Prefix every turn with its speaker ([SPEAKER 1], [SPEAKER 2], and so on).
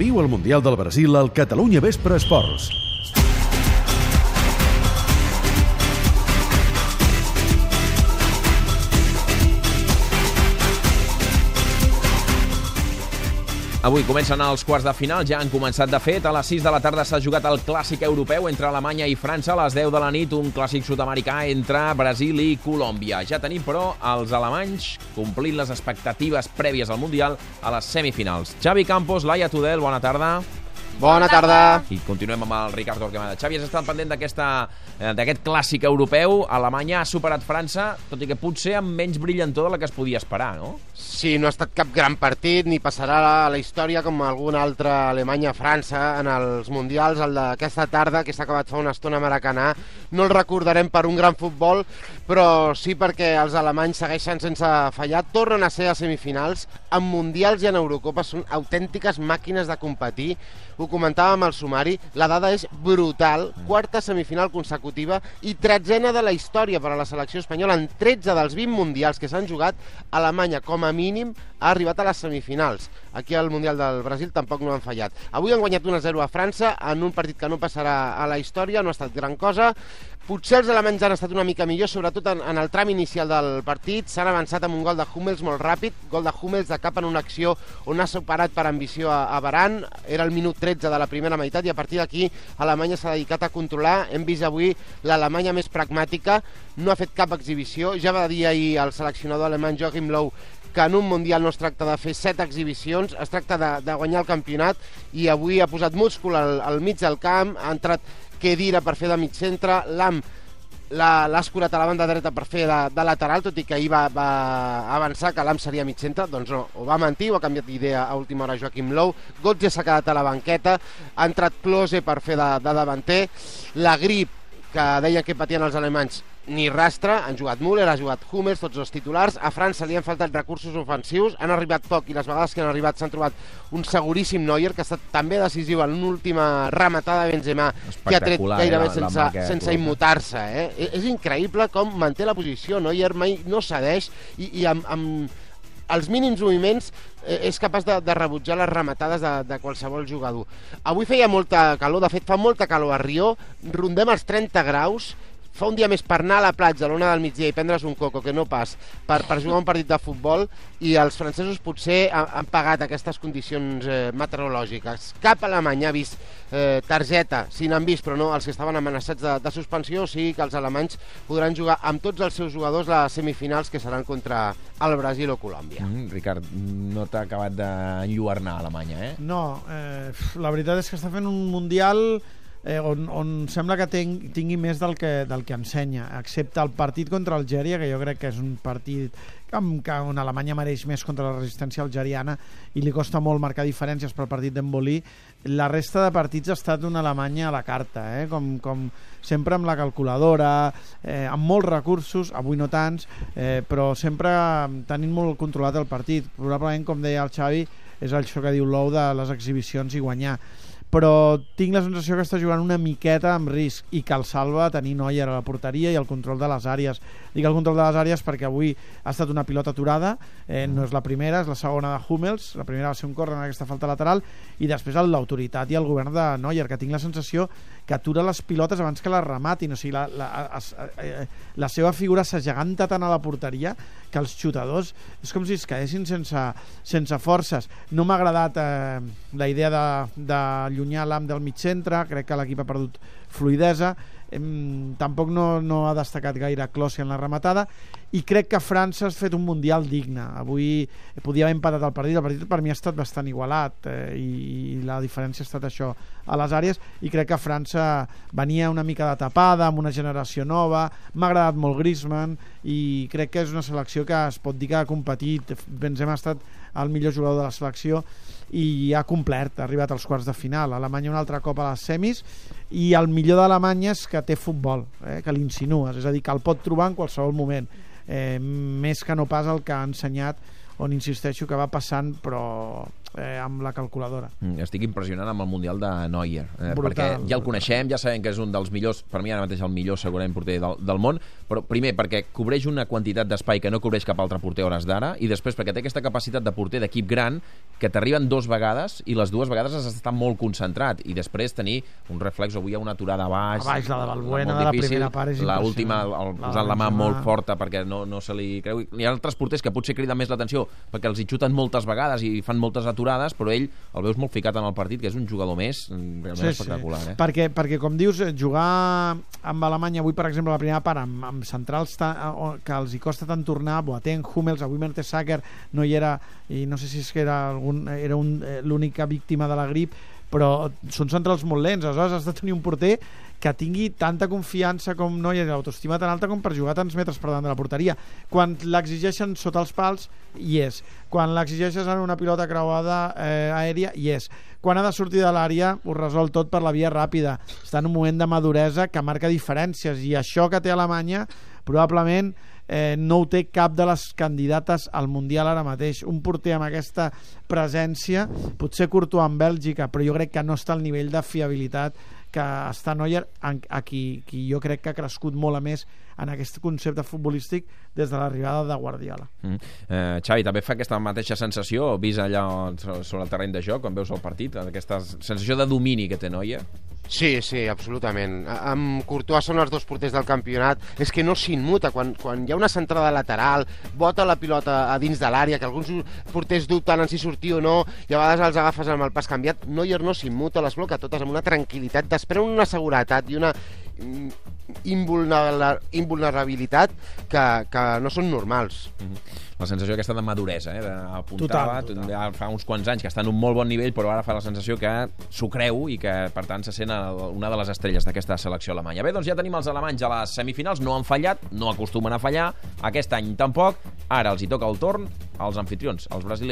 [SPEAKER 1] Viu el Mundial del Brasil al Catalunya Vespre Esports.
[SPEAKER 2] Avui comencen els quarts de final, ja han començat de fet. A les 6 de la tarda s'ha jugat el clàssic europeu entre Alemanya i França. A les 10 de la nit, un clàssic sud-americà entre Brasil i Colòmbia. Ja tenim, però, els alemanys complint les expectatives prèvies al Mundial a les semifinals. Xavi Campos, Laia Tudel, bona tarda.
[SPEAKER 3] Bona tarda.
[SPEAKER 2] I continuem amb el Ricard Torquemada. Xavi, has estat pendent eh, d'aquest clàssic europeu. Alemanya ha superat França, tot i que potser amb menys brillantor de la que es podia esperar, no?
[SPEAKER 3] Sí, no ha estat cap gran partit, ni passarà a la història com alguna altra Alemanya-França en els Mundials. El d'aquesta tarda, que s'ha acabat fa una estona a Maracanà, no el recordarem per un gran futbol, però sí perquè els alemanys segueixen sense fallar, tornen a ser a semifinals, en Mundials i en Eurocopa són autèntiques màquines de competir, ho comentàvem al sumari, la dada és brutal, quarta semifinal consecutiva i tretzena de la història per a la selecció espanyola en 13 dels 20 mundials que s'han jugat, Alemanya com a mínim ha arribat a les semifinals. Aquí al Mundial del Brasil tampoc no han fallat. Avui han guanyat 1-0 a França en un partit que no passarà a la història, no ha estat gran cosa. Potser els alemanys han estat una mica millor, sobretot en, en el tram inicial del partit. S'han avançat amb un gol de Hummels molt ràpid, gol de Hummels de cap en una acció on ha superat per ambició a, a Baran. Era el minut 13 de la primera meitat i a partir d'aquí Alemanya s'ha dedicat a controlar. Hem vist avui l'Alemanya més pragmàtica, no ha fet cap exhibició. Ja va dir ahir el seleccionador alemany Joachim Löw que en un Mundial no es tracta de fer set exhibicions, es tracta de, de guanyar el campionat i avui ha posat múscul al, al mig del camp, ha entrat Kedira per fer de mig centre, Lam l'ha escurat a la banda dreta per fer de, de lateral, tot i que ahir va, va avançar que l'Am seria mig centre, doncs no, ho va mentir, ho ha canviat d'idea a última hora Joaquim Lou, Gotze s'ha quedat a la banqueta, ha entrat Klose per fer de, de davanter, la grip que deien que patien els alemanys ni rastre, han jugat Müller, ha jugat Hummels, tots els titulars, a França li han faltat recursos ofensius, han arribat poc i les vegades que han arribat s'han trobat un seguríssim Neuer que ha estat també decisiu en una última rematada de Benzema que ha tret gairebé eh, sense, sense immutar-se eh? És, és increïble com manté la posició. Neuer mai no cedeix i, i amb, amb els mínims moviments eh, és capaç de, de rebutjar les rematades de, de qualsevol jugador. Avui feia molta calor, de fet fa molta calor a Rio, rondem els 30 graus, fa un dia més per anar a la platja a l'una del migdia i prendre's un coco, que no pas, per, per jugar un partit de futbol, i els francesos potser han, han pagat aquestes condicions eh, meteorològiques. Cap alemany ha vist eh, targeta, si n'han vist, però no els que estaven amenaçats de, de suspensió, o sigui que els alemanys podran jugar amb tots els seus jugadors les semifinals que seran contra el Brasil o Colòmbia.
[SPEAKER 2] Mm, Ricard, no t'ha acabat d'enlluernar Alemanya, eh?
[SPEAKER 4] No, eh, la veritat és que està fent un Mundial eh, on, on sembla que ten, tingui més del que, del que ensenya, excepte el partit contra Algèria, que jo crec que és un partit que, que on Alemanya mereix més contra la resistència algeriana i li costa molt marcar diferències pel partit d'Embolí. La resta de partits ha estat una Alemanya a la carta, eh? com, com sempre amb la calculadora, eh, amb molts recursos, avui no tants, eh, però sempre tenint molt controlat el partit. Probablement, com deia el Xavi, és això que diu l'ou de les exhibicions i guanyar però tinc la sensació que està jugant una miqueta amb risc i que el salva tenir Neuer a la porteria i el control de les àrees. Dic el control de les àrees perquè avui ha estat una pilota aturada, eh, no és la primera, és la segona de Hummels, la primera va ser un córner en aquesta falta lateral, i després l'autoritat i el govern de Neuer, que tinc la sensació que atura les pilotes abans que les rematin, o sigui, la, la, es, eh, la seva figura s'ageganta tant a la porteria que els xutadors. És com si es quedessin sense, sense forces. No m'ha agradat eh, la idea de, de allunyar l'am del mig centre, crec que l'equip ha perdut fluidesa, tampoc no, no ha destacat gaire Clossi en la rematada i crec que França ha fet un Mundial digne. Avui podia haver empatat el partit. El partit per mi ha estat bastant igualat eh, i, i la diferència ha estat això a les àrees. I crec que França venia una mica de tapada amb una generació nova. M'ha agradat molt Griezmann i crec que és una selecció que es pot dir que ha competit. Benzema ha estat el millor jugador de la selecció i ha complert, ha arribat als quarts de final. Alemanya un altre cop a les semis i el millor d'Alemanya és que té futbol eh, que l'insinues, és a dir, que el pot trobar en qualsevol moment eh, més que no pas el que ha ensenyat on insisteixo que va passant però eh, amb la calculadora.
[SPEAKER 2] Mm, Estic impressionant amb el Mundial de Neuer, eh,
[SPEAKER 4] Brutal,
[SPEAKER 2] perquè ja el coneixem, ja sabem que és un dels millors, per mi ara mateix el millor segurament porter del, del món, però primer perquè cobreix una quantitat d'espai que no cobreix cap altre porter hores d'ara, i després perquè té aquesta capacitat de porter d'equip gran que t'arriben dos vegades i les dues vegades has d'estar molt concentrat i després tenir un reflex, avui hi ha una aturada a baix,
[SPEAKER 4] A baix, la de Balbuena la
[SPEAKER 2] difícil,
[SPEAKER 4] primera part és
[SPEAKER 2] la
[SPEAKER 4] impressionant.
[SPEAKER 2] última, el,
[SPEAKER 4] La
[SPEAKER 2] posant
[SPEAKER 4] de
[SPEAKER 2] la mà molt forta perquè no, no se li creu. Hi ha altres porters que potser criden més l'atenció perquè els hi xuten moltes vegades i fan moltes aturades, però ell el veus molt ficat en el partit, que és un jugador més mm, realment espectacular. Eh?
[SPEAKER 4] Perquè, perquè, com dius, eh, jugar amb Alemanya avui, per exemple, la primera part, amb, amb centrals ta, o- que els hi costa tant tornar, Boateng, Hummels, avui Mertesacker no hi era, i no sé si és que era, algun, era un, eh, l'única víctima de la grip, però són centrals molt lents, aleshores has de tenir un porter que tingui tanta confiança com no i l'autoestima tan alta com per jugar tants metres per davant de la porteria. Quan l'exigeixen sota els pals, hi és. Quan l'exigeixes en una pilota creuada eh, aèria, hi és. Quan ha de sortir de l'àrea, ho resol tot per la via ràpida. Està en un moment de maduresa que marca diferències i això que té Alemanya probablement eh, no ho té cap de les candidates al Mundial ara mateix. Un porter amb aquesta presència, potser Courtois en Bèlgica, però jo crec que no està al nivell de fiabilitat que està Neuer, a qui, qui jo crec que ha crescut molt a més en aquest concepte futbolístic des de l'arribada de Guardiola.
[SPEAKER 2] Mm. Eh, Xavi, també fa aquesta mateixa sensació, vist allà so- sobre el terreny de joc, quan veus el partit, aquesta sensació de domini que té Neuer?
[SPEAKER 3] Sí, sí, absolutament. Amb Courtois són els dos porters del campionat. És que no s'inmuta. Quan, quan hi ha una centrada lateral, bota la pilota a dins de l'àrea, que alguns porters dubten en si sortir o no, i a vegades els agafes amb el pas canviat, Neuer no s'immuta, les bloca totes amb una tranquil·litat, desprèn una seguretat i una invulnera- invulnerabilitat que, que no són normals.
[SPEAKER 2] La sensació aquesta de maduresa, eh? d'apuntava,
[SPEAKER 4] Total,
[SPEAKER 2] ja fa uns quants anys que està en un molt bon nivell, però ara fa la sensació que s'ho creu i que, per tant, se sent una de les estrelles d'aquesta selecció alemanya. Bé, doncs ja tenim els alemanys a les semifinals, no han fallat, no acostumen a fallar, aquest any tampoc, ara els hi toca el torn als anfitrions, als brasilers.